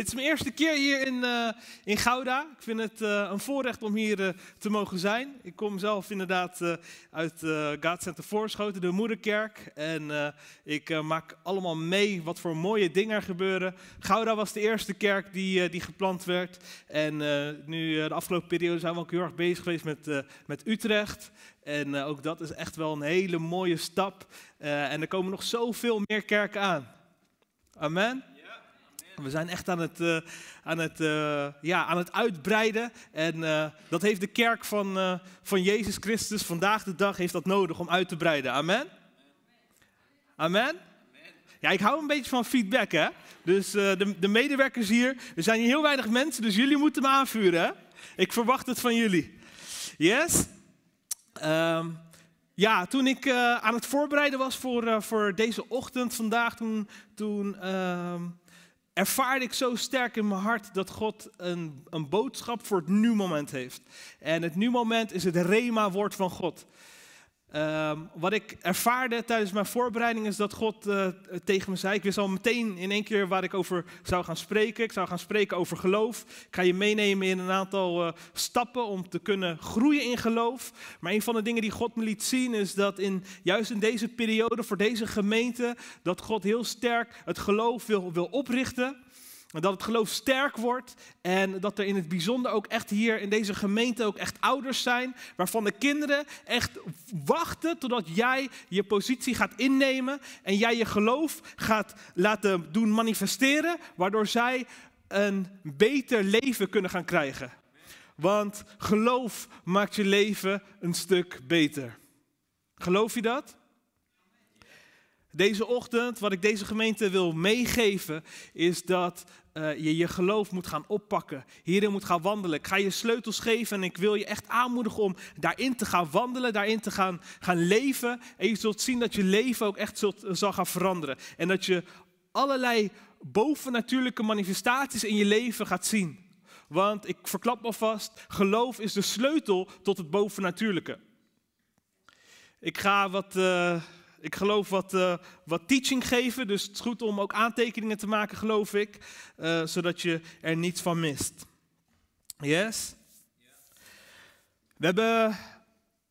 Dit is mijn eerste keer hier in, eh, in Gouda. Ik vind het eh, een voorrecht om hier eh, te mogen zijn. Ik kom zelf inderdaad uit uh, God Center Voorschoten, de moederkerk. En ik maak allemaal mee wat voor mooie dingen er gebeuren. Gouda was de eerste kerk die, die geplant werd. En nu de afgelopen periode zijn we ook heel erg bezig geweest met, met Utrecht. En ook dat is echt wel een hele mooie stap. en er komen nog zoveel meer kerken aan. Amen. We zijn echt aan het, uh, aan het, uh, ja, aan het uitbreiden. En uh, dat heeft de kerk van, van Jezus Christus vandaag de dag heeft dat nodig om uit te breiden. Amen? Amen? Ja, ik hou een beetje van feedback, hè. Dus de, de medewerkers hier, er zijn hier heel weinig mensen, dus jullie moeten me aanvuren, hè. Ik verwacht het van jullie. Yes? Um, ja, toen ik aan het voorbereiden was voor, voor deze ochtend vandaag, toen... toen uh, ervaarde ik zo sterk in mijn hart dat God een, een boodschap voor het nu-moment heeft. En het nu-moment is het Rema-woord van God. Um, wat ik ervaarde tijdens mijn voorbereiding is dat God uh, tegen me zei. Ik wist al meteen in één keer waar ik over zou gaan spreken. Ik zou gaan spreken over geloof. Ik ga je meenemen in een aantal uh, stappen om te kunnen groeien in geloof. Maar een van de dingen die God me liet zien is dat in, juist in deze periode, voor deze gemeente, dat God heel sterk het geloof wil, wil oprichten. Dat het geloof sterk wordt en dat er in het bijzonder ook echt hier in deze gemeente ook echt ouders zijn, waarvan de kinderen echt wachten totdat jij je positie gaat innemen en jij je geloof gaat laten doen manifesteren, waardoor zij een beter leven kunnen gaan krijgen. Want geloof maakt je leven een stuk beter. Geloof je dat? Deze ochtend, wat ik deze gemeente wil meegeven, is dat uh, je je geloof moet gaan oppakken. Hierin moet gaan wandelen. Ik ga je sleutels geven en ik wil je echt aanmoedigen om daarin te gaan wandelen, daarin te gaan, gaan leven. En je zult zien dat je leven ook echt zult, zal gaan veranderen. En dat je allerlei bovennatuurlijke manifestaties in je leven gaat zien. Want ik verklap alvast, geloof is de sleutel tot het bovennatuurlijke. Ik ga wat... Uh, ik geloof wat, uh, wat teaching geven, dus het is goed om ook aantekeningen te maken, geloof ik, uh, zodat je er niets van mist. Yes? We hebben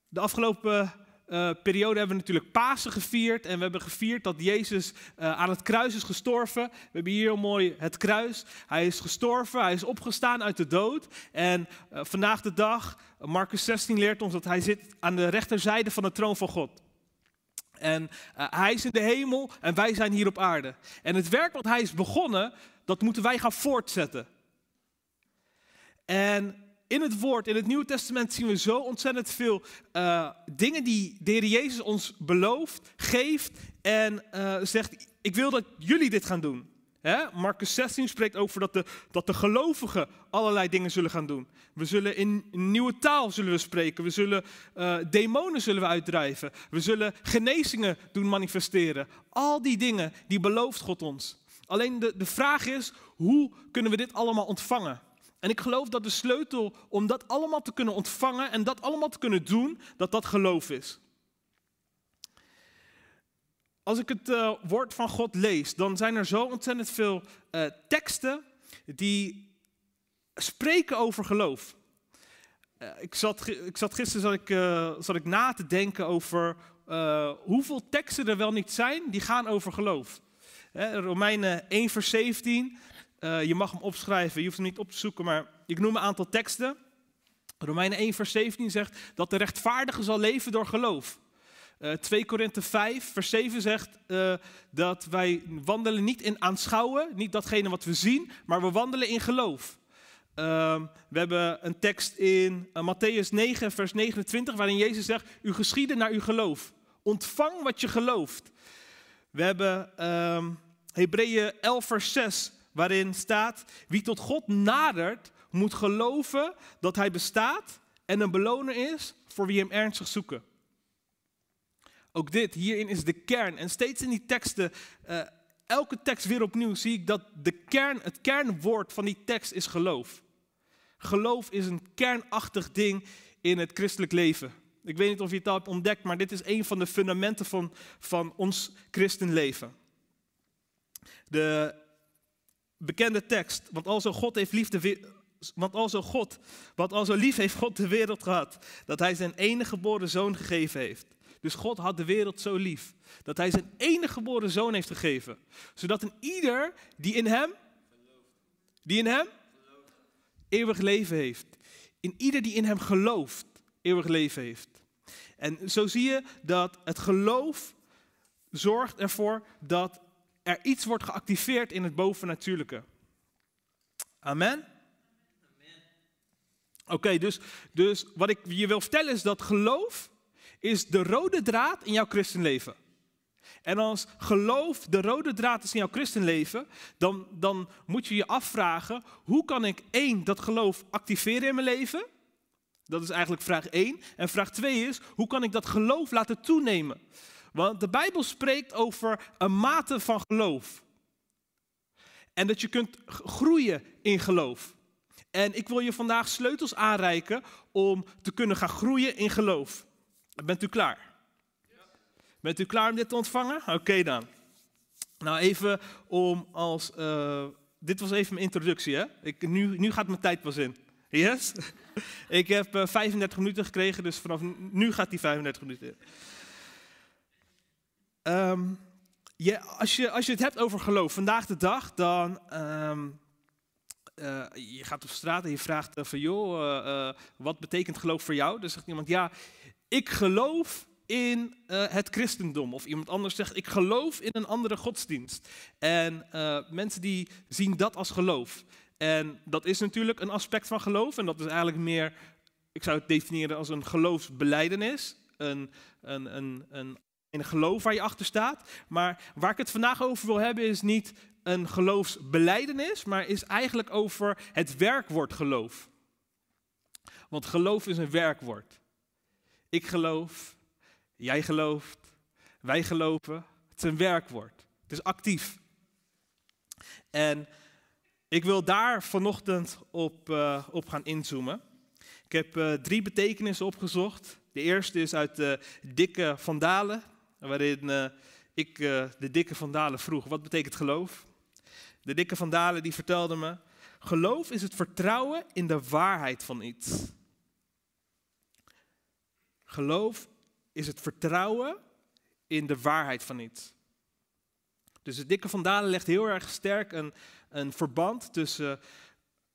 de afgelopen uh, periode hebben we natuurlijk Pasen gevierd en we hebben gevierd dat Jezus aan het kruis is gestorven. We hebben hier heel mooi het kruis. Hij is gestorven, hij is opgestaan uit de dood en vandaag de dag, Marcus 16 leert ons dat hij zit aan de rechterzijde van de troon van God. En uh, hij is in de hemel en wij zijn hier op aarde. En het werk wat hij is begonnen, dat moeten wij gaan voortzetten. En in het woord, in het Nieuwe Testament zien we zo ontzettend veel uh, dingen die de Heer Jezus ons belooft, geeft en uh, zegt, ik wil dat jullie dit gaan doen. He? Marcus 16 spreekt over dat de, dat de gelovigen allerlei dingen zullen gaan doen. We zullen in nieuwe taal zullen we spreken. We zullen uh, demonen zullen we uitdrijven. We zullen genezingen doen manifesteren. Al die dingen, die belooft God ons. Alleen de, de vraag is, hoe kunnen we dit allemaal ontvangen? En ik geloof dat de sleutel om dat allemaal te kunnen ontvangen en dat allemaal te kunnen doen, dat dat geloof is. Als ik het uh, woord van God lees, dan zijn er zo ontzettend veel uh, teksten die spreken over geloof. Uh, ik, zat, ik zat gisteren zat ik, zat ik na te denken over hoeveel teksten er wel niet zijn die gaan over geloof. Romeinen 1 vers 17, je mag hem opschrijven, je hoeft hem niet op te zoeken, maar ik noem een aantal teksten. Romeinen 1 vers 17 zegt dat de rechtvaardige zal leven door geloof. Uh, 2 Korinthe 5, vers 7 zegt uh, dat wij wandelen niet in aanschouwen, niet datgene wat we zien, maar we wandelen in geloof. Uh, we hebben een tekst in uh, Matthäus 9, vers 29, waarin Jezus zegt, u geschieden naar uw geloof. Ontvang wat je gelooft. We hebben ehm, Hebreeën 11, vers 6, waarin staat: Wie tot God nadert, moet geloven dat Hij bestaat en een beloner is voor wie Hem ernstig zoeken. Ook dit, hierin is de kern. En steeds in die teksten, uh, elke tekst weer opnieuw, zie ik dat de kern, het kernwoord van die tekst is geloof. Geloof is een kernachtig ding in het christelijk leven. Ik weet niet of je het al hebt ontdekt, maar dit is een van de fundamenten van, van ons christenleven. De bekende tekst, want al zo God heeft liefde, want al zo God, want al zo lief heeft God de wereld gehad, dat hij zijn enige geboren zoon gegeven heeft. Dus God had de wereld zo lief, dat hij zijn enige geboren zoon heeft gegeven, zodat een ieder die in hem, die in hem, eeuwig leven heeft. In ieder die in hem gelooft, eeuwig leven heeft. En zo zie je dat het geloof zorgt ervoor dat er iets wordt geactiveerd in het bovennatuurlijke. Amen? Oké, dus, dus wat ik je wil vertellen is dat geloof is de rode draad in jouw christenleven. En als geloof de rode draad is in jouw christenleven, dan, dan moet je je afvragen, hoe kan ik één, dat geloof activeren in mijn leven? Dat is eigenlijk vraag 1. En vraag 2 is, hoe kan ik dat geloof laten toenemen? Want de Bijbel spreekt over een mate van geloof. En dat je kunt groeien in geloof. En ik wil je vandaag sleutels aanreiken om te kunnen gaan groeien in geloof. Bent u klaar? Bent u klaar om dit te ontvangen? Oké dan. Nou, even om als. Uh, dit was even mijn introductie, hè? Ik, nu, nu gaat mijn tijd pas in. Yes? Ik heb uh, eh, 35 minuten gekregen, dus vanaf nu gaat die 35 minuten in. Je, als, je, als je het hebt over geloof, vandaag de dag, dan. Um, uh, je gaat op straat en je vraagt van joh, wat betekent geloof voor jou? Dan zegt iemand, ja, ik geloof in uh, het christendom. Of iemand anders zegt, ik geloof in een andere godsdienst. En uh, mensen die zien dat als geloof. En dat is natuurlijk een aspect van geloof. En dat is eigenlijk meer, ik zou het definiëren als een geloofsbeleidenis. Een, een, een, een, een geloof waar je achter staat. Maar waar ik het vandaag over wil hebben is niet een geloofsbeleidenis, maar is eigenlijk over het werkwoord geloof. Want geloof is een werkwoord. Ik geloof, jij gelooft, wij geloven. Het is een werkwoord. Het is actief. En ik wil daar vanochtend op, uh, op gaan inzoomen. Ik heb uh, drie betekenissen opgezocht. De eerste is uit de dikke vandalen, waarin uh, ik de dikke vandalen vroeg, wat betekent geloof? De dikke vandalen die vertelde me, geloof is het vertrouwen in de waarheid van iets. Geloof is het vertrouwen in de waarheid van iets. Dus de dikke vandalen legt heel erg sterk een, een verband tussen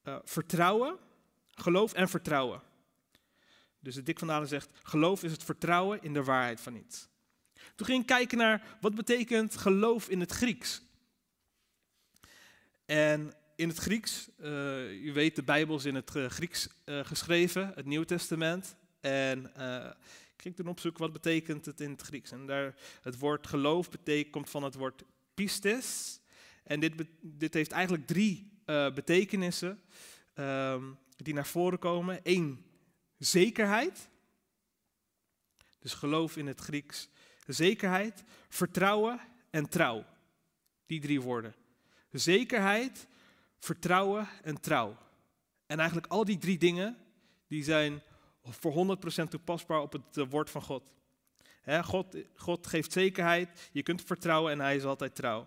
uh, vertrouwen, geloof en vertrouwen. Dus de dik vandalen zegt, geloof is het vertrouwen in de waarheid van iets. Toen ging ik kijken naar wat betekent geloof in het Grieks. En in het Grieks, uh, u weet, de Bijbel is in het Grieks geschreven, het Nieuw Testament. En ik ging toen opzoeken wat betekent het in het Grieks. En daar, het woord geloof komt van het woord pistes. En dit, dit heeft eigenlijk drie uh, betekenissen um, die naar voren komen. Eén, zekerheid. Dus geloof in het Grieks. Zekerheid, vertrouwen en trouw. Die drie woorden. Zekerheid, vertrouwen en trouw. En eigenlijk al die drie dingen, die zijn voor 100% toepasbaar op het uh, woord van God. God. God geeft zekerheid, je kunt vertrouwen en hij is altijd trouw.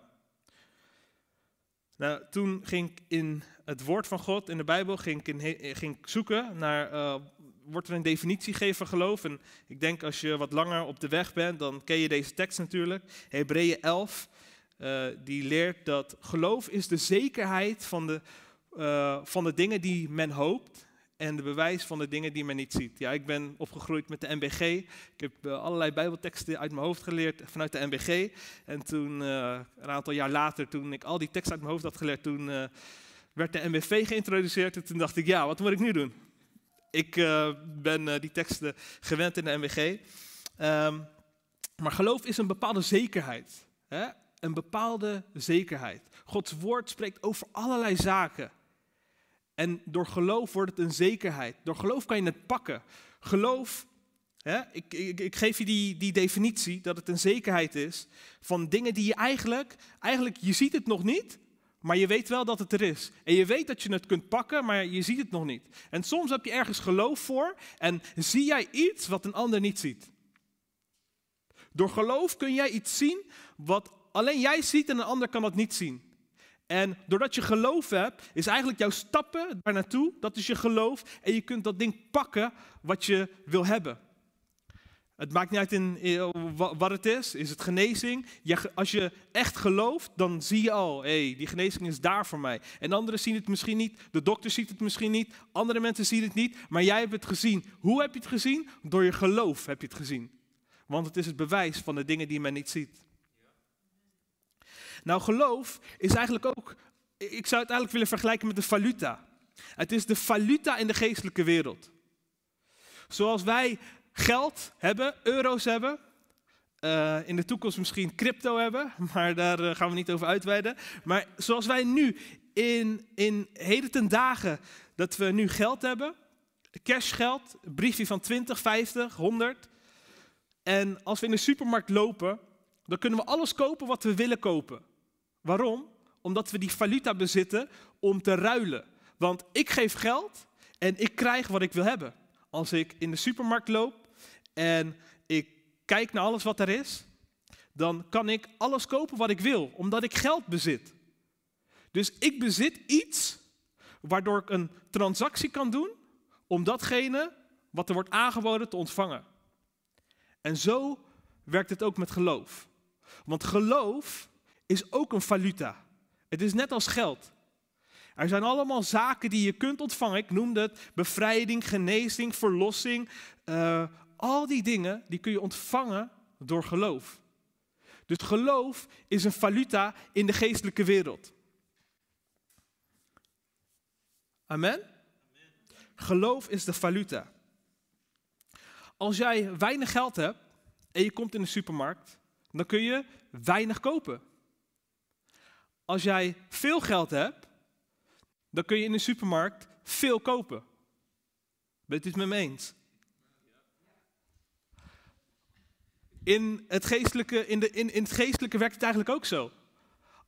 Nou, toen ging ik in het woord van God in de Bijbel ging ik, in, ging zoeken naar, uh, wordt er een definitie gegeven van geloof? En ik denk als je wat langer op de weg bent, dan ken je deze tekst natuurlijk. Hebreeën 11, uh, die leert dat geloof is de zekerheid van de, van de dingen die men hoopt en de bewijs van de dingen die men niet ziet. Ja, ik ben opgegroeid met de MBG. Ik heb uh, allerlei bijbelteksten uit mijn hoofd geleerd vanuit de MBG. En toen, uh, een aantal jaar later, toen ik al die teksten uit mijn hoofd had geleerd, toen uh, werd de MBV geïntroduceerd. En toen dacht ik, ja, wat moet ik nu doen? Ik ben die teksten gewend in de MBG. Um, maar geloof is een bepaalde zekerheid. Hè? een bepaalde zekerheid. Gods woord spreekt over allerlei zaken. En door geloof wordt het een zekerheid. Door geloof kan je het pakken. Geloof, hè, ik, ik, ik geef je die, die definitie, dat het een zekerheid is van dingen die je eigenlijk, eigenlijk, je ziet het nog niet, maar je weet wel dat het er is. En je weet dat je het kunt pakken, maar je ziet het nog niet. En soms heb je ergens geloof voor en zie jij iets wat een ander niet ziet. Door geloof kun jij iets zien wat alleen jij ziet en een ander kan dat niet zien. En doordat je geloof hebt, is eigenlijk jouw stappen daar naartoe, dat is je geloof. En je kunt dat ding pakken wat je wil hebben. Het maakt niet uit in, wat het is. Is het genezing? als je echt gelooft, dan zie je al, hé, hey, die genezing is daar voor mij. En anderen zien het misschien niet, de dokter ziet het misschien niet, andere mensen zien het niet, maar jij hebt het gezien. Hoe heb je het gezien? Door je geloof heb je het gezien. Want het is het bewijs van de dingen die men niet ziet. Nou, geloof is eigenlijk ook, ik zou het eigenlijk willen vergelijken met de valuta. Het is de valuta in de geestelijke wereld. Zoals wij geld hebben, euro's hebben, uh, in de toekomst misschien crypto hebben, maar daar uh, gaan we niet over uitweiden. Maar zoals wij nu in, in heden ten dagen, dat we nu geld hebben, cashgeld, briefje van 20, 50, 100. En als we in de supermarkt lopen, dan kunnen we alles kopen wat we willen kopen. Waarom? Omdat we die valuta bezitten om te ruilen. Want ik geef geld en ik krijg wat ik wil hebben. Als ik in de supermarkt loop en ik kijk naar alles wat er is, dan kan ik alles kopen wat ik wil, omdat ik geld bezit. Dus ik bezit iets waardoor ik een transactie kan doen om datgene wat er wordt aangeboden te ontvangen. En zo werkt het ook met geloof. Want geloof is ook een valuta. Het is net als geld. Er zijn allemaal zaken die je kunt ontvangen. Ik noemde het bevrijding, genezing, verlossing. Uh, al die dingen die kun je ontvangen door geloof. Dus geloof is een valuta in de geestelijke wereld. Amen? Geloof is de valuta. Als jij weinig geld hebt en je komt in de supermarkt, dan kun je weinig kopen. Als jij veel geld hebt, dan kun je in de supermarkt veel kopen. Bent u het met me eens? In het geestelijke, in de, in, in het geestelijke werkt het eigenlijk ook zo.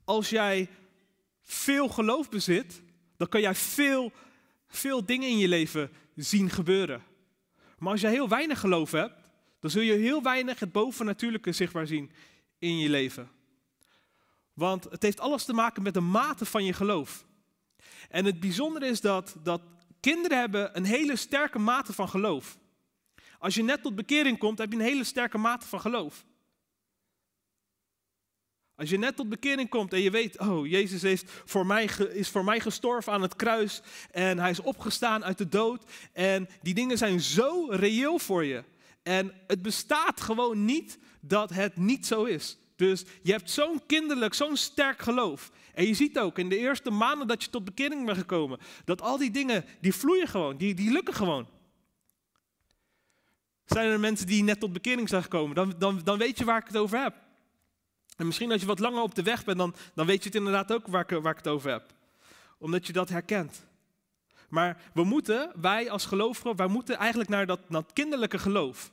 Als jij veel geloof bezit, dan kan jij veel, veel dingen in je leven zien gebeuren. Maar als jij heel weinig geloof hebt, dan zul je heel weinig het bovennatuurlijke zichtbaar zien in je leven. Want het heeft alles te maken met de mate van je geloof. En het bijzondere is dat, dat kinderen hebben een hele sterke mate van geloof. Als je net tot bekering komt, heb je een hele sterke mate van geloof. Als je net tot bekering komt en je weet, oh, Jezus heeft voor mij, is voor mij gestorven aan het kruis en hij is opgestaan uit de dood en die dingen zijn zo reëel voor je. En het bestaat gewoon niet dat het niet zo is. Dus je hebt zo'n kinderlijk, zo'n sterk geloof. En je ziet ook in de eerste maanden dat je tot bekering bent gekomen, dat al die dingen, die vloeien gewoon, die, die lukken gewoon. Zijn er mensen die net tot bekering zijn gekomen, dan, dan, dan weet je waar ik het over heb. En misschien als je wat langer op de weg bent, dan, dan weet je het inderdaad ook waar ik, waar ik het over heb. Omdat je dat herkent. Maar we moeten, wij als gelovigen, wij moeten eigenlijk naar dat, dat kinderlijke geloof.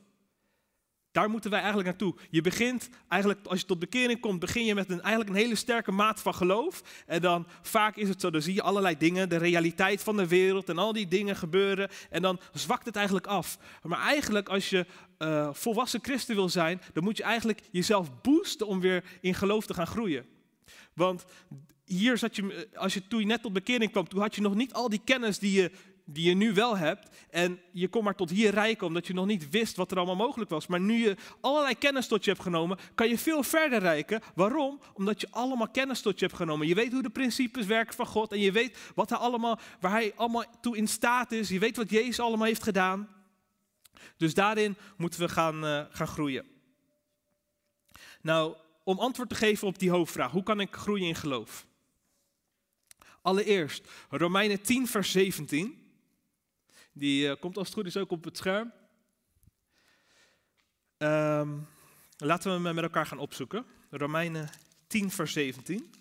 Daar moeten wij eigenlijk naartoe. Je begint eigenlijk, als je tot bekering komt, begin je met een, eigenlijk een hele sterke maat van geloof. En dan vaak is het zo, dan zie je allerlei dingen, de realiteit van de wereld en al die dingen gebeuren. En dan zwakt het eigenlijk af. Maar eigenlijk als je uh, volwassen christen wil zijn, dan moet je eigenlijk jezelf boosten om weer in geloof te gaan groeien. Want hier zat je, als je toen je net tot bekering kwam, toen had je nog niet al die kennis die je die je nu wel hebt. En je kon maar tot hier rijken omdat je nog niet wist wat er allemaal mogelijk was. Maar nu je allerlei kennis tot je hebt genomen, kan je veel verder rijken. Waarom? Omdat je allemaal kennis tot je hebt genomen. Je weet hoe de principes werken van God en je weet wat hij allemaal, waar hij allemaal toe in staat is. Je weet wat Jezus allemaal heeft gedaan. Dus daarin moeten we gaan, uh, gaan groeien. Nou, om antwoord te geven op die hoofdvraag, hoe kan ik groeien in geloof? Allereerst, Romeinen 10, vers 17. Die uh, komt als het goed is ook op het scherm. Um, laten we hem met elkaar gaan opzoeken. Romeinen 10, vers 17.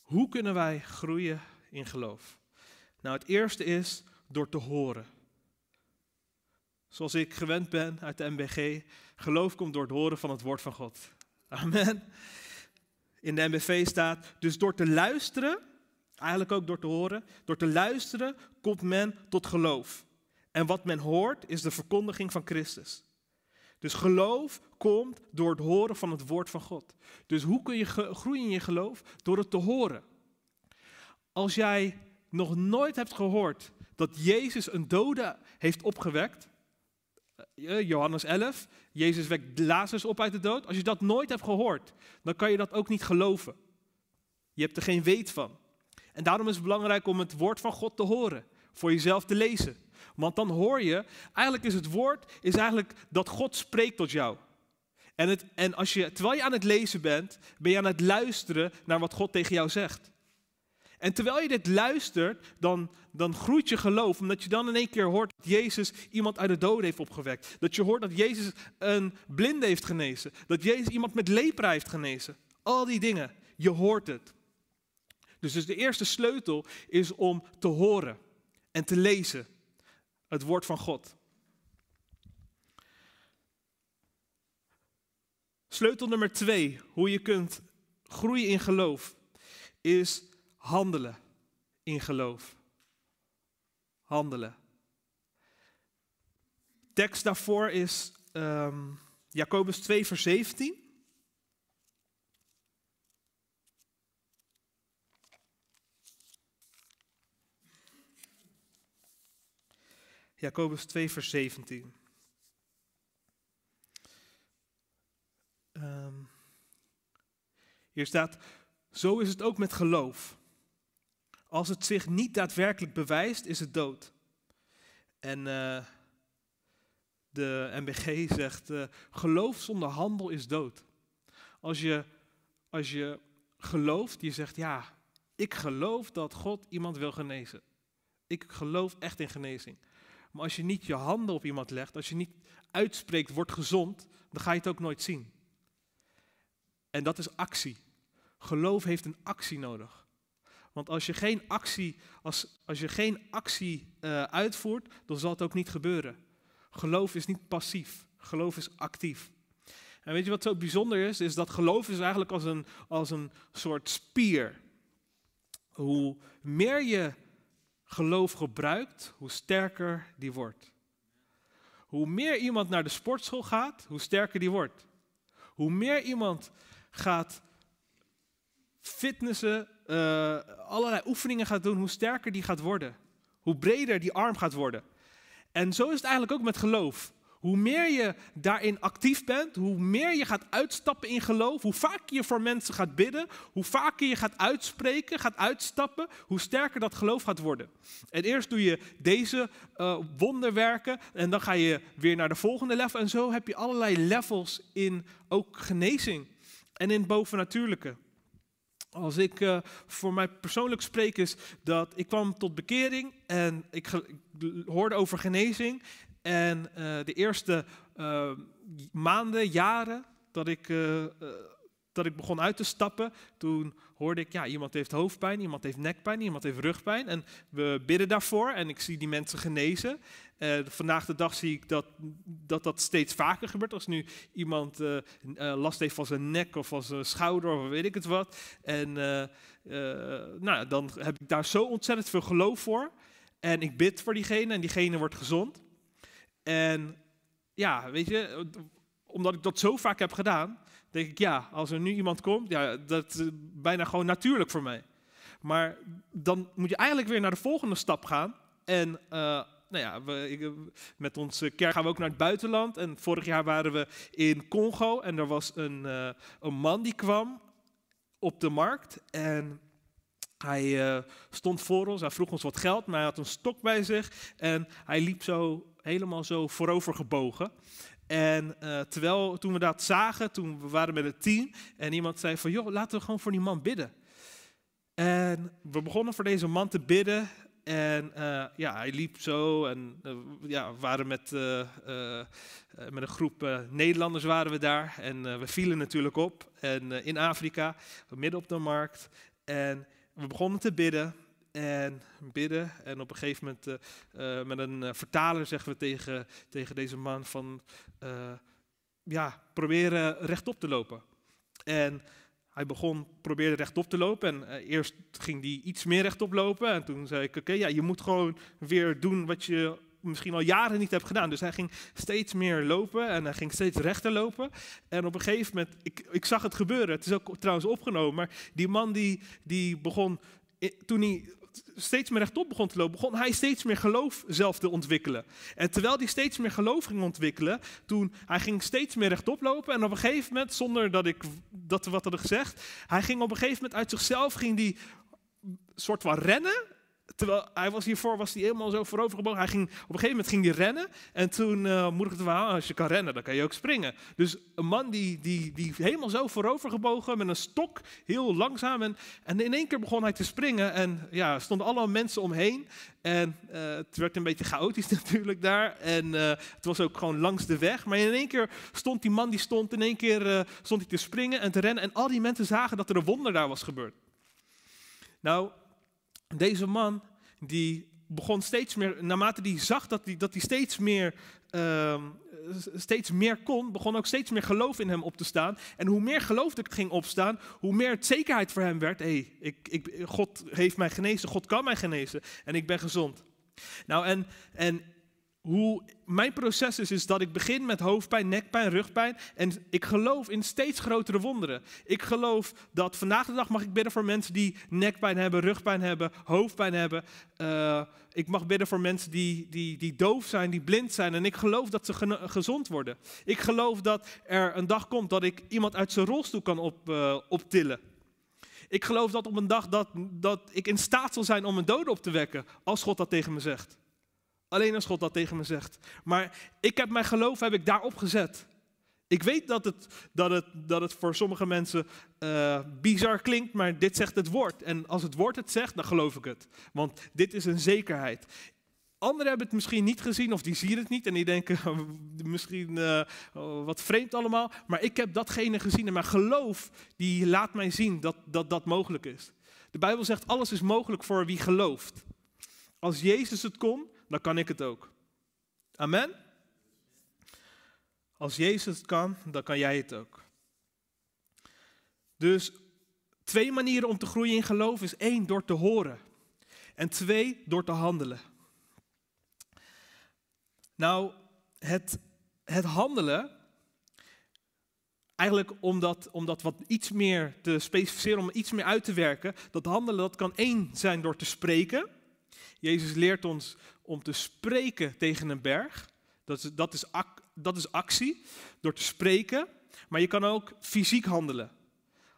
Hoe kunnen wij groeien in geloof? Nou, het eerste is door te horen. Zoals ik gewend ben uit de MBG, geloof komt door het horen van het woord van God. Amen. In de MBV staat, dus door te luisteren, eigenlijk ook door te horen, door te luisteren komt men tot geloof. En wat men hoort is de verkondiging van Christus. Dus geloof komt door het horen van het woord van God. Dus hoe kun je groeien in je geloof? Door het te horen. Als jij nog nooit hebt gehoord dat Jezus een dode heeft opgewekt, Johannes 11, Jezus wekt Lazarus op uit de dood. Als je dat nooit hebt gehoord, dan kan je dat ook niet geloven. Je hebt er geen weet van. En daarom is het belangrijk om het woord van God te horen, voor jezelf te lezen. Want dan hoor je, eigenlijk is het woord is eigenlijk dat God spreekt tot jou. En, het, en als je, terwijl je aan het lezen bent, ben je aan het luisteren naar wat God tegen jou zegt. En terwijl je dit luistert, dan, dan groeit je geloof, omdat je dan in één keer hoort dat Jezus iemand uit de doden heeft opgewekt. Dat je hoort dat Jezus een blinde heeft genezen. Dat Jezus iemand met lepra heeft genezen. Al die dingen, je hoort het. Dus, dus de eerste sleutel is om te horen en te lezen het woord van God. Sleutel nummer twee, hoe je kunt groeien in geloof, is handelen in geloof. Handelen. Tekst daarvoor is um, Jacobus 2, vers 17. Jacobus 2, vers 17. Um, hier staat, zo is het ook met geloof. Als het zich niet daadwerkelijk bewijst, is het dood. En uh, de MBG zegt, uh, geloof zonder handel is dood. Als je, als je gelooft, je zegt, ja, ik geloof dat God iemand wil genezen. Ik geloof echt in genezing. Maar als je niet je handen op iemand legt, als je niet uitspreekt, wordt gezond, dan ga je het ook nooit zien. En dat is actie. Geloof heeft een actie nodig. Want als je geen actie, als, als je geen actie uh, uitvoert, dan zal het ook niet gebeuren. Geloof is niet passief, geloof is actief. En weet je wat zo bijzonder is? Is dat geloof is eigenlijk als een, als een soort spier. Hoe meer je geloof gebruikt, hoe sterker die wordt. Hoe meer iemand naar de sportschool gaat, hoe sterker die wordt. Hoe meer iemand gaat fitnessen, uh, allerlei oefeningen gaat doen, hoe sterker die gaat worden. Hoe breder die arm gaat worden. En zo is het eigenlijk ook met geloof. Hoe meer je daarin actief bent, hoe meer je gaat uitstappen in geloof, hoe vaker je voor mensen gaat bidden, hoe vaker je gaat uitspreken, gaat uitstappen, hoe sterker dat geloof gaat worden. En eerst doe je deze uh, wonderwerken en dan ga je weer naar de volgende level. En zo heb je allerlei levels in ook genezing en in bovennatuurlijke. Als ik uh, voor mij persoonlijk spreek, is dat ik kwam tot bekering en ik, hoorde over genezing. En uh, de eerste uh, maanden, jaren dat ik, dat ik begon uit te stappen, toen hoorde ik, ja, iemand heeft hoofdpijn, iemand heeft nekpijn, iemand heeft rugpijn. En we bidden daarvoor en ik zie die mensen genezen. Uh, vandaag de dag zie ik dat, dat dat steeds vaker gebeurt. Als nu iemand uh, uh, last heeft van zijn nek of van zijn schouder of weet ik het wat. En nou, dan heb ik daar zo ontzettend veel geloof voor. En ik bid voor diegene en diegene wordt gezond. En ja, weet je, omdat ik dat zo vaak heb gedaan, denk ik ja, als er nu iemand komt, ja, dat is bijna gewoon natuurlijk voor mij. Maar dan moet je eigenlijk weer naar de volgende stap gaan. En nou ja, we, met onze kerk gaan we ook naar het buitenland. En vorig jaar waren we in Congo en er was een, uh, een man die kwam op de markt. En hij stond voor ons, hij vroeg ons wat geld, maar hij had een stok bij zich. En hij liep zo helemaal zo voorover gebogen. En uh, terwijl, toen we dat zagen, toen we waren met het team, en iemand zei van, joh, laten we gewoon voor die man bidden. En we begonnen voor deze man te bidden En eh, ja, hij liep zo en uh, ja, we waren met, met een groep Nederlanders waren we daar. En we vielen natuurlijk op en, in Afrika, midden op de markt. En we begonnen te bidden en bidden. En op een gegeven moment met een vertaler zeggen we tegen, tegen deze man van, ja, proberen rechtop te lopen. En hij begon, probeerde rechtop te lopen en eerst ging hij iets meer rechtop lopen. En toen zei ik, oké, ja, je moet gewoon weer doen wat je misschien al jaren niet hebt gedaan. Dus hij ging steeds meer lopen en hij ging steeds rechter lopen. En op een gegeven moment, ik, ik zag het gebeuren, het is ook trouwens opgenomen, maar die man die, die begon, toen hij steeds meer rechtop begon te lopen, begon hij steeds meer geloof zelf te ontwikkelen. En terwijl hij steeds meer geloof ging ontwikkelen, toen hij ging steeds meer rechtop lopen. En op een gegeven moment, zonder dat ik dat wat had gezegd, hij ging op een gegeven moment uit zichzelf, ging die soort van rennen. Terwijl hij was hiervoor, was hij helemaal zo voorovergebogen. Hij ging, op een gegeven moment ging hij rennen. En toen uh, hij aan, als je kan rennen, dan kan je ook springen. Dus een man die, die, die helemaal zo voorovergebogen, met een stok, heel langzaam. En, en in één keer begon hij te springen. En ja, stonden allemaal mensen omheen. En uh, het werd een beetje chaotisch natuurlijk daar. En uh, het was ook gewoon langs de weg. Maar in één keer stond die man, die stond in één keer stond hij te springen en te rennen. En al die mensen zagen dat er een wonder daar was gebeurd. Nou, deze man die begon steeds meer, naarmate hij zag dat hij, dat steeds, meer, uh, steeds meer kon, begon ook steeds meer geloof in hem op te staan. En hoe meer geloof er ging opstaan, hoe meer het zekerheid voor hem werd. Hey, ik, ik, God heeft mij genezen, God kan mij genezen en ik ben gezond. Nou, en, en hoe mijn proces is, is dat ik begin met hoofdpijn, nekpijn, rugpijn. En ik geloof in steeds grotere wonderen. Ik geloof dat vandaag de dag mag ik bidden voor mensen die nekpijn hebben, rugpijn hebben, hoofdpijn hebben. Uh, ik mag bidden voor mensen die, die, die doof zijn, die blind zijn. En ik geloof dat ze gezond worden. Ik geloof dat er een dag komt dat ik iemand uit zijn rolstoel kan op, uh, optillen. Ik geloof dat op een dag dat, dat ik in staat zal zijn om een dode op te wekken, als God dat tegen me zegt. Alleen als God dat tegen me zegt. Maar ik heb mijn geloof heb ik daarop gezet. Ik weet dat het, dat het, dat het voor sommige mensen uh, bizar klinkt, maar dit zegt het woord. En als het woord het zegt, dan geloof ik het. Want dit is een zekerheid. Anderen hebben het misschien niet gezien of die zien het niet en die denken misschien uh, wat vreemd allemaal. Maar ik heb datgene gezien en mijn geloof die laat mij zien dat, dat dat mogelijk is. De Bijbel zegt alles is mogelijk voor wie gelooft. Als Jezus het kon, dan kan ik het ook. Amen? Als Jezus het kan, dan kan jij het ook. Dus twee manieren om te groeien in geloof is één, door te horen. En twee, door te handelen. Nou, het, het handelen, eigenlijk om dat, wat iets meer te specificeren, om iets meer uit te werken, dat handelen dat kan één zijn door te spreken. Jezus leert ons om te spreken tegen een berg. Dat is, dat is, dat is actie, door te spreken. Maar je kan ook fysiek handelen.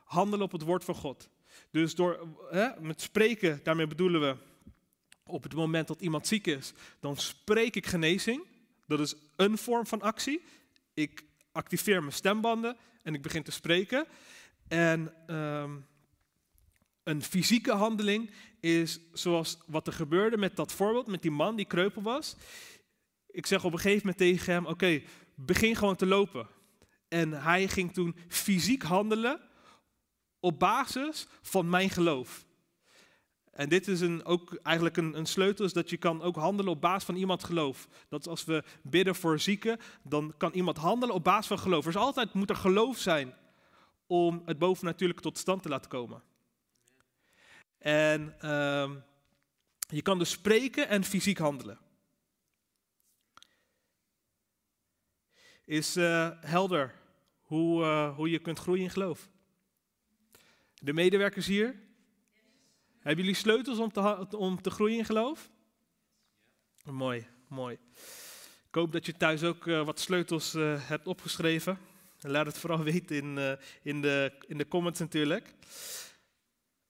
Handelen op het woord van God. Dus door hè, met spreken, daarmee bedoelen we op het moment dat iemand ziek is, dan spreek ik genezing. Dat is een vorm van actie. Ik activeer mijn stembanden en ik begin te spreken. En um, een fysieke handeling is zoals wat er gebeurde met dat voorbeeld, met die man die kreupel was. Ik zeg op een gegeven moment tegen hem, oké, begin gewoon te lopen. En hij ging toen fysiek handelen op basis van mijn geloof. En dit is een, ook eigenlijk een, een sleutel, is dat je kan ook handelen op basis van iemand geloof. Dat als we bidden voor zieken, dan kan iemand handelen op basis van geloof. Er is altijd, moet er geloof zijn om het bovennatuurlijke tot stand te laten komen. En uh, je kan dus spreken en fysiek handelen. Is uh, helder hoe, uh, hoe je kunt groeien in geloof. De medewerkers hier? Hebben jullie sleutels om te, om te groeien in geloof? Mooi, mooi. Ik hoop dat je thuis ook uh, wat sleutels hebt opgeschreven. laat het vooral weten in, in, de, in de comments natuurlijk.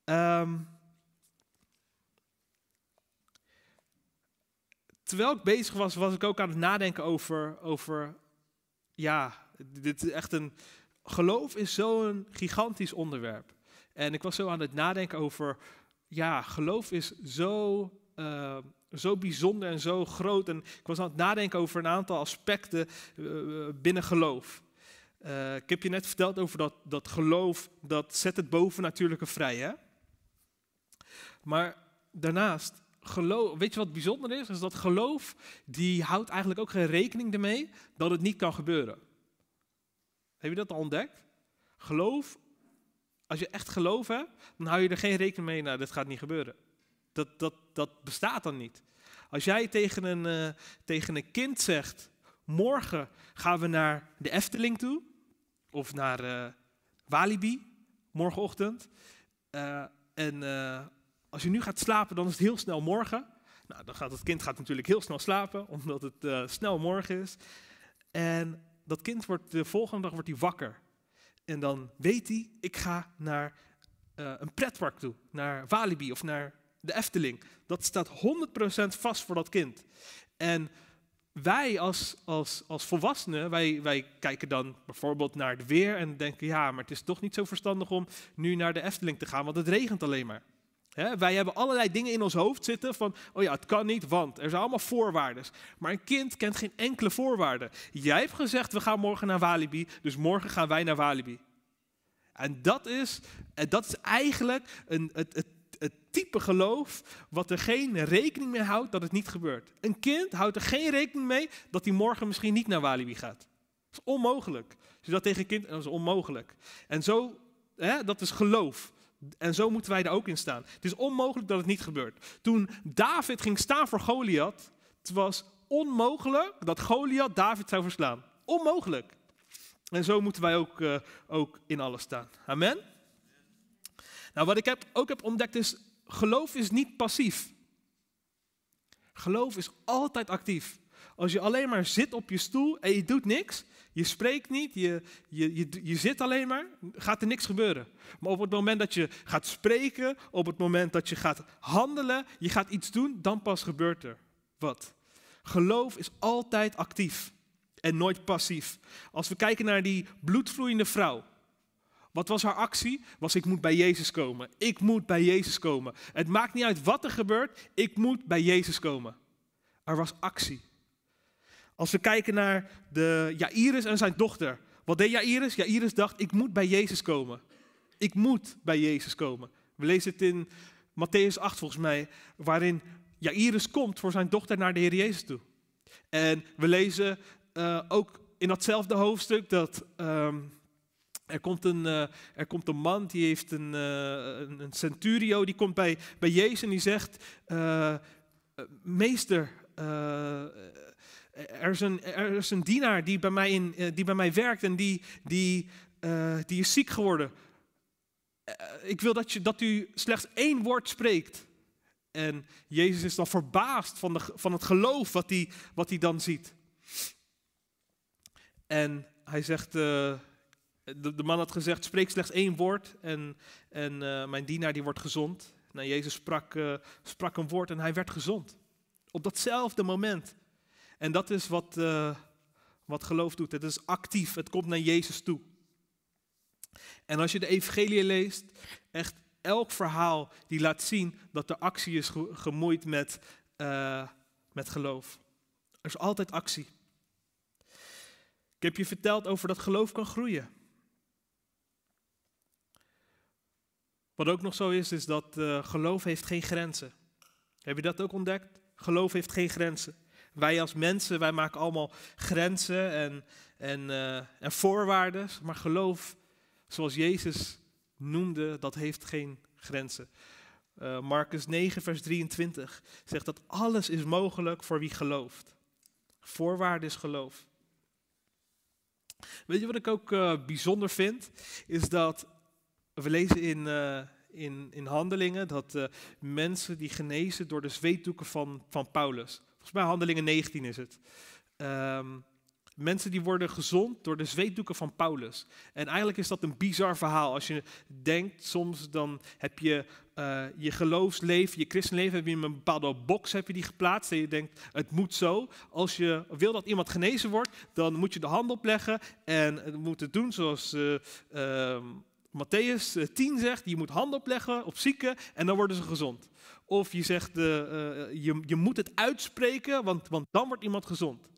Um, terwijl ik bezig was, was ik ook aan het nadenken over, over ja, dit is echt een, geloof is zo'n gigantisch onderwerp. En ik was zo aan het nadenken over, ja, geloof is zo eh, zo bijzonder en zo groot. En ik was aan het nadenken over een aantal aspecten eh, binnen geloof. Uh, ik heb je net verteld over dat, dat geloof, dat zet het bovennatuurlijke vrij. Hè? Maar daarnaast, geloof, weet je wat bijzonder is? Is dat geloof, die houdt eigenlijk ook geen rekening ermee dat het niet kan gebeuren. Heb je dat al ontdekt? Geloof, als je echt geloof hebt, dan hou je er geen rekening mee, nou, dit gaat niet gebeuren. Dat, dat, dat bestaat dan niet. Als jij tegen een, uh, tegen een kind zegt, morgen gaan we naar de Efteling toe, of naar uh, Walibi, morgenochtend, uh, en als je nu gaat slapen, dan is het heel snel morgen. Nou, dan gaat het kind gaat natuurlijk heel snel slapen, omdat het snel morgen is. En dat kind wordt de volgende dag wordt hij wakker. En dan weet hij, ik ga naar uh, een pretpark toe, naar Walibi of naar de Efteling. Dat staat 100% vast voor dat kind. En wij als, als, als volwassenen, wij, wij kijken dan bijvoorbeeld naar het weer en denken, ja, maar het is toch niet zo verstandig om nu naar de Efteling te gaan, want het regent alleen maar wij hebben allerlei dingen in ons hoofd zitten van, oh ja, het kan niet, want er zijn allemaal voorwaarden. Maar een kind kent geen enkele voorwaarde. Jij hebt gezegd, we gaan morgen naar Walibi, dus morgen gaan wij naar Walibi. En dat is, dat is eigenlijk een, het, het, het type geloof wat er geen rekening mee houdt dat het niet gebeurt. Een kind houdt er geen rekening mee dat hij morgen misschien niet naar Walibi gaat. Dat is onmogelijk. Je dat tegen een kind, dat is onmogelijk. En zo, hè, dat is geloof. En zo moeten wij er ook in staan. Het is onmogelijk dat het niet gebeurt. Toen David ging staan voor Goliath, het was onmogelijk dat Goliath David zou verslaan. Onmogelijk. En zo moeten wij ook, uh, ook in alles staan. Amen. Nou, wat ik heb, ook heb ontdekt is, geloof is niet passief. Geloof is altijd actief. Als je alleen maar zit op je stoel en je doet niks, je spreekt niet, je, je, je, je zit alleen maar, gaat er niks gebeuren. Maar op het moment dat je gaat spreken, op het moment dat je gaat handelen, je gaat iets doen, dan pas gebeurt er wat. Geloof is altijd actief en nooit passief. Als we kijken naar die bloedvloeiende vrouw. Wat was haar actie? Was ik moet bij Jezus komen. Ik moet bij Jezus komen. Het maakt niet uit wat er gebeurt, ik moet bij Jezus komen. Er was actie. Als we kijken naar de Jairus en zijn dochter. Wat deed Jairus? Jairus dacht, ik moet bij Jezus komen. Ik moet bij Jezus komen. We lezen het in Matthäus 8 volgens mij, waarin Jairus komt voor zijn dochter naar de Heer Jezus toe. En we lezen uh, ook in datzelfde hoofdstuk dat um, er, komt een, uh, er komt een man, die heeft een, uh, een centurio, die komt bij, bij Jezus en die zegt, meester, er is, een, er is een dienaar die bij mij, in, eh, die bij mij werkt en die, die, uh, die is ziek geworden. Uh, ik wil dat, je, dat u slechts één woord spreekt. En Jezus is dan verbaasd van, de, van het geloof wat hij, wat hij dan ziet. En hij zegt, de, de, man had gezegd, spreek slechts één woord en, en mijn dienaar die wordt gezond. Nou, Jezus sprak, sprak een woord en hij werd gezond. Op datzelfde moment. En dat is wat, uh, wat geloof doet. Het is actief, het komt naar Jezus toe. En als je de evangelie leest, echt elk verhaal die laat zien dat de actie is gemoeid met, uh, met geloof. Er is altijd actie. Ik heb je verteld over dat geloof kan groeien. Wat ook nog zo is, is dat uh, geloof heeft geen grenzen. Heb je dat ook ontdekt? Geloof heeft geen grenzen. Wij als mensen, wij maken allemaal grenzen en, en, uh, en voorwaarden. Maar geloof, zoals Jezus noemde, dat heeft geen grenzen. Uh, Marcus 9, vers 23 zegt dat alles is mogelijk voor wie gelooft. Voorwaarde is geloof. Weet je wat ik ook uh, bijzonder vind? Is dat we lezen in, in, in handelingen dat mensen die genezen door de zweetdoeken van, van Paulus. Volgens mij handelingen 19 is het. Um, mensen die worden gezond door de zweetdoeken van Paulus. En eigenlijk is dat een bizar verhaal. Als je denkt, soms dan heb je uh, je geloofsleven, je christenleven, heb je in een bepaalde box heb je die geplaatst. En je denkt, het moet zo. Als je wil dat iemand genezen wordt, dan moet je de hand opleggen en moet het doen zoals... Uh, uh, Matthäus 10 zegt, je moet handen opleggen op zieken en dan worden ze gezond. Of je zegt, uh, je, je moet het uitspreken, want, want dan wordt iemand gezond.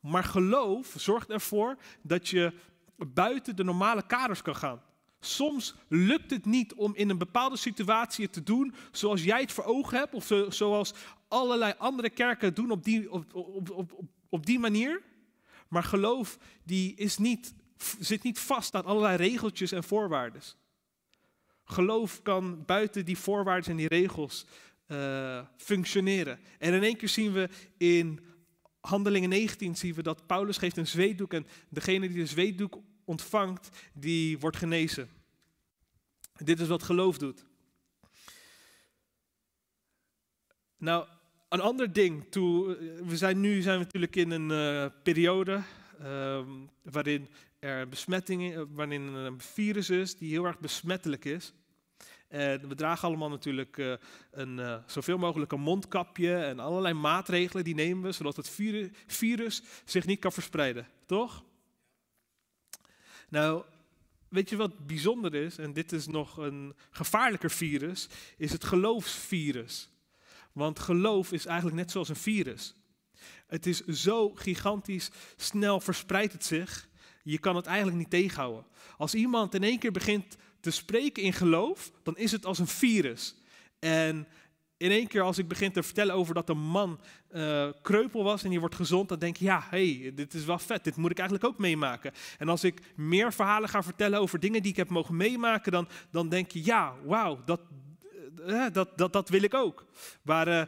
Maar geloof zorgt ervoor dat je buiten de normale kaders kan gaan. Soms lukt het niet om in een bepaalde situatie het te doen zoals jij het voor ogen hebt, of zoals allerlei andere kerken doen op die, op, op, op, op die manier. Maar geloof die is niet, zit niet vast aan allerlei regeltjes en voorwaarden. Geloof kan buiten die voorwaarden en die regels uh, functioneren. En in één keer zien we in Handelingen 19 zien we dat Paulus geeft een zweetdoek en degene die de zweetdoek ontvangt, die wordt genezen. Dit is wat geloof doet. Nou, een ander ding, toe, we zijn nu zijn we natuurlijk in een uh, periode uh, waarin er besmettingen, uh, waarin een virus is die heel erg besmettelijk is. We dragen allemaal natuurlijk uh, een, zoveel mogelijk een mondkapje en allerlei maatregelen die nemen we, zodat het virus zich niet kan verspreiden, toch? Nou, weet je wat bijzonder is, en dit is nog een gevaarlijker virus, is het geloofsvirus. Want geloof is eigenlijk net zoals een virus. Het is zo gigantisch snel verspreidt het zich. Je kan het eigenlijk niet tegenhouden. Als iemand in één keer begint te spreken in geloof, dan is het als een virus. En in één keer als ik begin te vertellen over dat een man uh, kreupel was en die wordt gezond, dan denk je, ja, hey, dit is wel vet, dit moet ik eigenlijk ook meemaken. En als ik meer verhalen ga vertellen over dingen die ik heb mogen meemaken, dan, dan denk je, ja, wauw, dat, uh, dat, dat, dat wil ik ook. uh,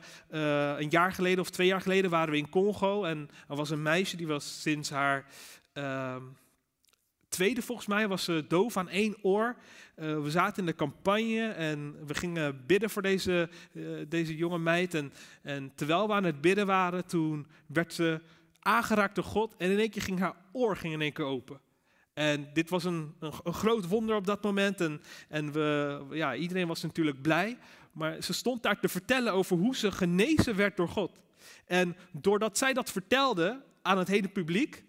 een jaar geleden of twee jaar geleden waren we in Congo en er was een meisje die was sinds haar ehm, tweede volgens mij, was ze doof aan één oor. Uh, we zaten in de campagne en we gingen bidden voor deze, uh, deze jonge meid. En, en terwijl we aan het bidden waren, toen werd ze aangeraakt door God. En in één keer ging haar oor ging in één keer open. En dit was een, een, een groot wonder op dat moment. En, en we, ja, iedereen was natuurlijk blij. Maar ze stond daar te vertellen over hoe ze genezen werd door God. En doordat zij dat vertelde aan het hele publiek,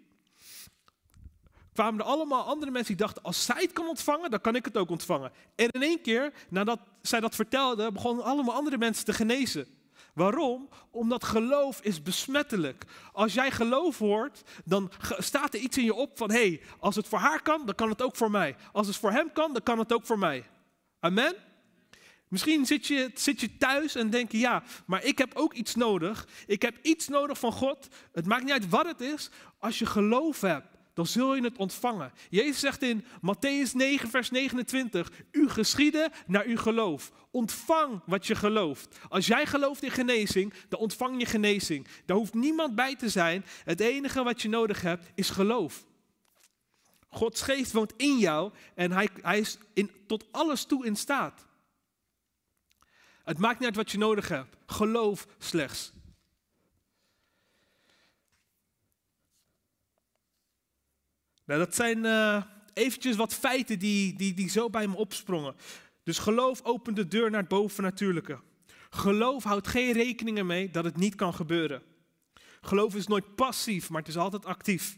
kwamen er allemaal andere mensen die dachten, als zij het kan ontvangen, dan kan ik het ook ontvangen. En in één keer, nadat zij dat vertelde, begonnen allemaal andere mensen te genezen. Waarom? Omdat geloof is besmettelijk. Als jij geloof hoort, dan staat er iets in je op van, hé, hey, als het voor haar kan, dan kan het ook voor mij. Als het voor hem kan, dan kan het ook voor mij. Amen? Misschien zit je, zit je thuis en denk je, ja, maar ik heb ook iets nodig. Ik heb iets nodig van God. Het maakt niet uit wat het is. Als je geloof hebt, dan zul je het ontvangen. Jezus zegt in Matthäus 9, vers 29, u geschieden naar uw geloof. Ontvang wat je gelooft. Als jij gelooft in genezing, dan ontvang je genezing. Daar hoeft niemand bij te zijn. Het enige wat je nodig hebt is geloof. Gods geest woont in jou en hij, hij is in, tot alles toe in staat. Het maakt niet uit wat je nodig hebt. Geloof slechts. Nou, dat zijn uh, eventjes wat feiten die, die, die zo bij me opsprongen. Dus geloof opent de deur naar het bovennatuurlijke. Geloof houdt geen rekeningen mee dat het niet kan gebeuren. Geloof is nooit passief, maar het is altijd actief.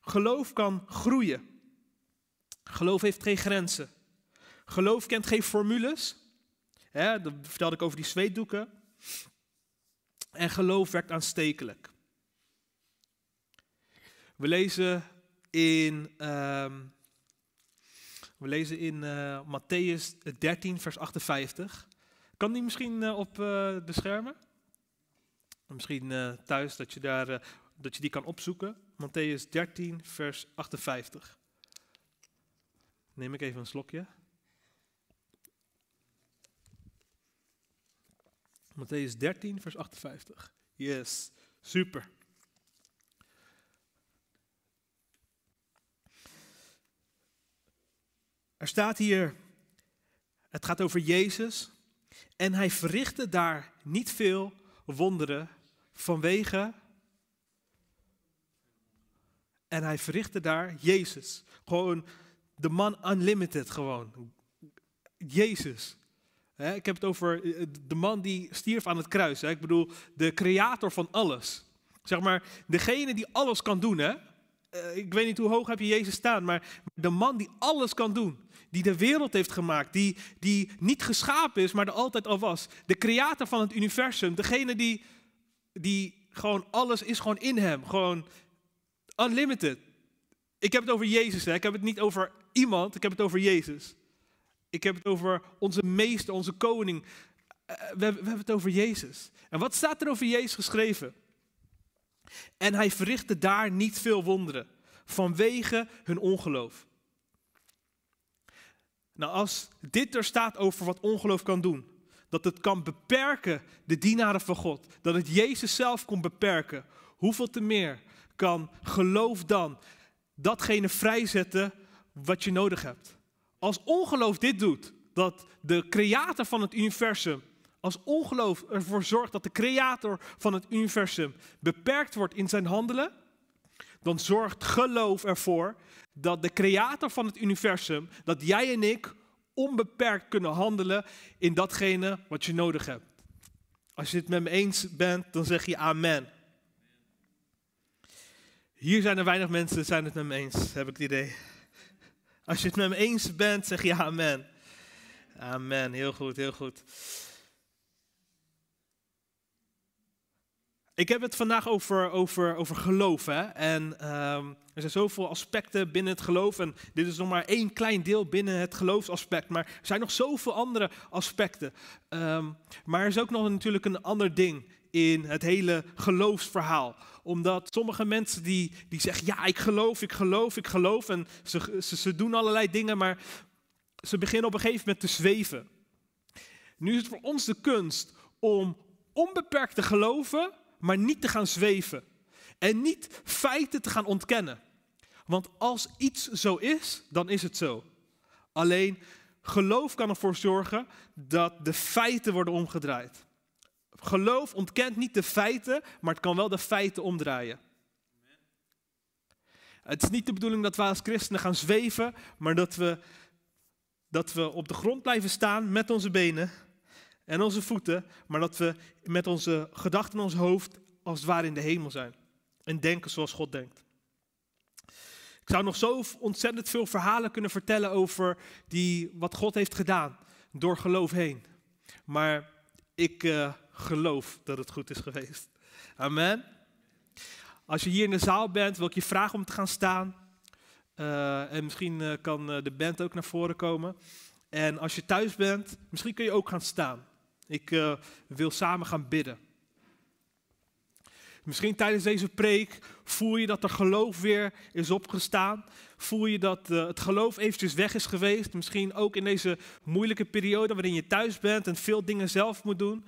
Geloof kan groeien. Geloof heeft geen grenzen. Geloof kent geen formules. Dat vertelde ik over die zweetdoeken. En geloof werkt aanstekelijk. We lezen in, um, we lezen in uh, Matthäus 13, vers 58. Kan die misschien uh, op uh, de schermen? Misschien thuis dat je, daar, dat je die kan opzoeken. Matthäus 13, vers 58. Neem ik even een slokje. Matthäus 13, vers 58. Yes, super. Er staat hier, het gaat over Jezus. En hij verrichtte daar niet veel wonderen vanwege. En hij verrichtte daar Jezus. Gewoon de man unlimited gewoon. Jezus. ik heb het over eh, de man die stierf aan het kruis. Ik bedoel, de creator van alles. Zeg maar, degene die alles kan doen. Hè? Eh, ik weet niet hoe hoog heb je Jezus staan, maar de man die alles kan doen. Die de wereld heeft gemaakt, die, die niet geschapen is, maar er altijd al was. De creator van het universum, degene die, die gewoon alles is gewoon in hem. Gewoon unlimited. Ik heb het over Jezus, hè? ik heb het niet over iemand, ik heb het over Jezus. Ik heb het over onze meester, onze koning. Eh, we, we hebben het over Jezus. En wat staat er over Jezus geschreven? En hij verrichtte daar niet veel wonderen, vanwege hun ongeloof. Nou, als dit er staat over wat ongeloof kan doen, dat het kan beperken de dienaren van God, dat het Jezus zelf kon beperken, hoeveel te meer kan geloof dan datgene vrijzetten wat je nodig hebt? Als ongeloof dit doet, dat de creator van het universum, als ongeloof ervoor zorgt dat de creator van het universum beperkt wordt in zijn handelen, dan zorgt geloof ervoor dat de creator van het universum, dat jij en ik onbeperkt kunnen handelen in datgene wat je nodig hebt. Als je het met me eens bent, dan zeg je amen. Hier zijn er weinig mensen, zijn het met me eens, heb ik het idee. Als je het met me eens bent, zeg je amen. Amen, heel goed, heel goed. Ik heb het vandaag over, over, over geloof. Hè? En ehm, er zijn zoveel aspecten binnen het geloof. En dit is nog maar één klein deel binnen het geloofsaspect. Maar er zijn nog zoveel andere aspecten. Ehm, maar er is ook nog natuurlijk een ander ding in het hele geloofsverhaal. Omdat sommige mensen die, die zeggen, ja, ik geloof, ik geloof, ik geloof. En ze, ze, ze doen allerlei dingen, maar ze beginnen op een gegeven moment te zweven. Nu is het voor ons de kunst om onbeperkt te geloven, maar niet te gaan zweven. En niet feiten te gaan ontkennen. Want als iets zo is, dan is het zo. Alleen geloof kan ervoor zorgen dat de feiten worden omgedraaid. Geloof ontkent niet de feiten, maar het kan wel de feiten omdraaien. Het is niet de bedoeling dat we als christenen gaan zweven, maar dat we, dat we op de grond blijven staan met onze benen en onze voeten, maar dat we met onze gedachten en ons hoofd als het ware in de hemel zijn. En denken zoals God denkt. Ik zou nog zo ontzettend veel verhalen kunnen vertellen over die, wat God heeft gedaan door geloof heen. Maar ik uh, geloof dat het goed is geweest. Amen. Als je hier in de zaal bent, wil ik je vragen om te gaan staan. Uh, en misschien uh, kan de band ook naar voren komen. En als je thuis bent, misschien kun je ook gaan staan. Ik wil samen gaan bidden. Misschien tijdens deze preek voel je dat er geloof weer is opgestaan. Voel je dat uh, het geloof eventjes weg is geweest. Misschien ook in deze moeilijke periode waarin je thuis bent en veel dingen zelf moet doen.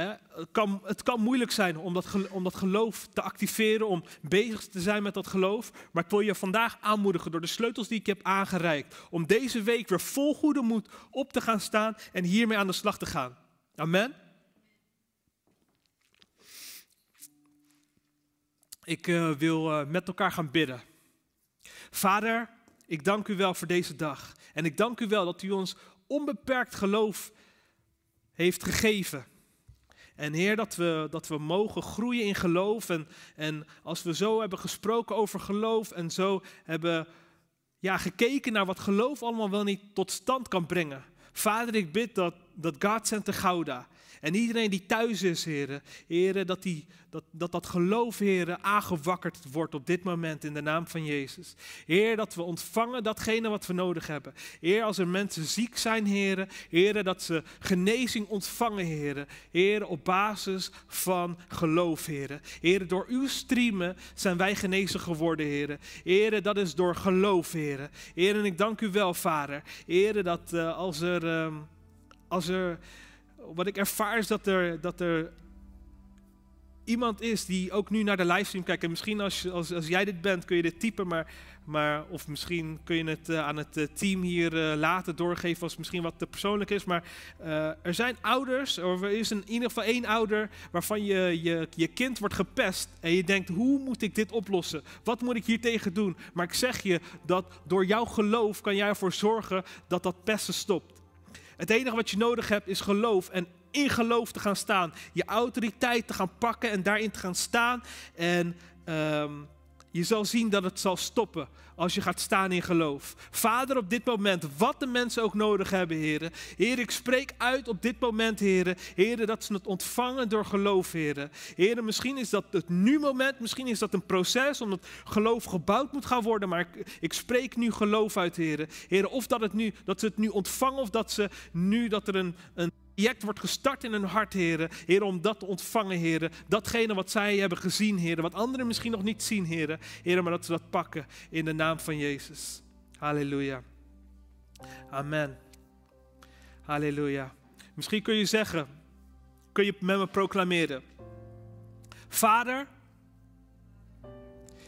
Het, kan, het kan moeilijk zijn om dat, om dat geloof te activeren, om bezig te zijn met dat geloof. Maar ik wil je vandaag aanmoedigen door de sleutels die ik heb aangereikt. Om deze week weer vol goede moed op te gaan staan en hiermee aan de slag te gaan. Amen. Ik uh, wil uh, met elkaar gaan bidden. Vader, ik dank u wel voor deze dag. En ik dank u wel dat u ons onbeperkt geloof heeft gegeven. En Heer, dat we, dat we mogen groeien in geloof. En, en als we zo hebben gesproken over geloof en zo hebben ja, gekeken naar wat geloof allemaal wel niet tot stand kan brengen. Vader, ik bid dat, dat God Center Gouda en iedereen die thuis is, heren, heren dat, die, dat, dat dat geloof, heren, aangewakkerd wordt op dit moment in de naam van Jezus. Heer, dat we ontvangen datgene wat we nodig hebben. Heer, als er mensen ziek zijn, heren, heren, dat ze genezing ontvangen, heren. Heren, op basis van geloof, heren. Heren, door uw streamen zijn wij genezen geworden, heren. Heren, dat is door geloof, heren. Heren, ik dank u wel, vader. Heren, dat uh, als er... Uh, als er wat ik ervaar is dat er, dat er iemand is die ook nu naar de livestream kijkt. En misschien als, als, als jij dit bent, kun je dit typen, maar, maar of misschien kun je het uh, aan het uh, team hier uh, later doorgeven als het misschien wat te persoonlijk is. Maar er zijn ouders, of er is in ieder geval één ouder waarvan je, je, je kind wordt gepest. En je denkt, hoe moet ik dit oplossen? Wat moet ik hier tegen doen? Maar ik zeg je dat door jouw geloof kan jij ervoor zorgen dat dat pesten stopt. Het enige wat je nodig hebt is geloof en in geloof te gaan staan. Je autoriteit te gaan pakken en daarin te gaan staan. En um, je zal zien dat het zal stoppen als je gaat staan in geloof. Vader, op dit moment, wat de mensen ook nodig hebben, heren. Heer, ik spreek uit op dit moment, heren. Heren, dat ze het ontvangen door geloof, heren. Heren, misschien is dat het nu moment, misschien is dat een proces omdat geloof gebouwd moet gaan worden. Maar ik, ik spreek nu geloof uit, heren. Heren, of dat, het nu, dat ze het nu ontvangen of dat ze nu, dat er een, een project wordt gestart in hun hart, heren. Heren, om dat te ontvangen, heren. Datgene wat zij hebben gezien, heren. Wat anderen misschien nog niet zien, heren. Heren, maar dat ze dat pakken in de naam van Jezus. Halleluja. Amen. Halleluja. Misschien kun je zeggen, kun je met me proclameren. Vader,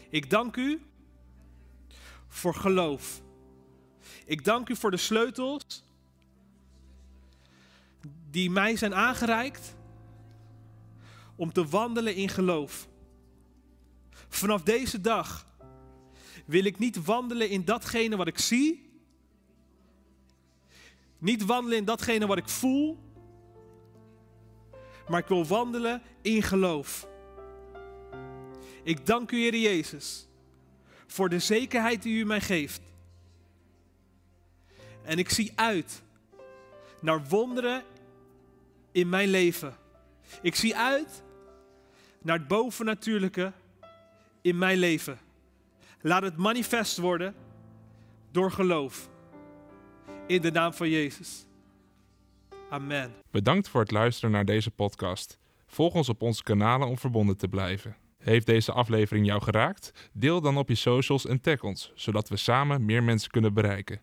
ik dank u voor geloof. Ik dank u voor de sleutels die mij zijn aangereikt om te wandelen in geloof. Vanaf deze dag wil ik niet wandelen in datgene wat ik zie, niet wandelen in datgene wat ik voel, maar ik wil wandelen in geloof. Ik dank u, Heer Jezus, voor de zekerheid die u mij geeft. En ik zie uit naar wonderen in mijn leven. Ik zie uit naar het bovennatuurlijke in mijn leven. Laat het manifest worden door geloof. In de naam van Jezus. Amen. Bedankt voor het luisteren naar deze podcast. Volg ons op onze kanalen om verbonden te blijven. Heeft deze aflevering jou geraakt? Deel dan op je socials en tag ons, zodat we samen meer mensen kunnen bereiken.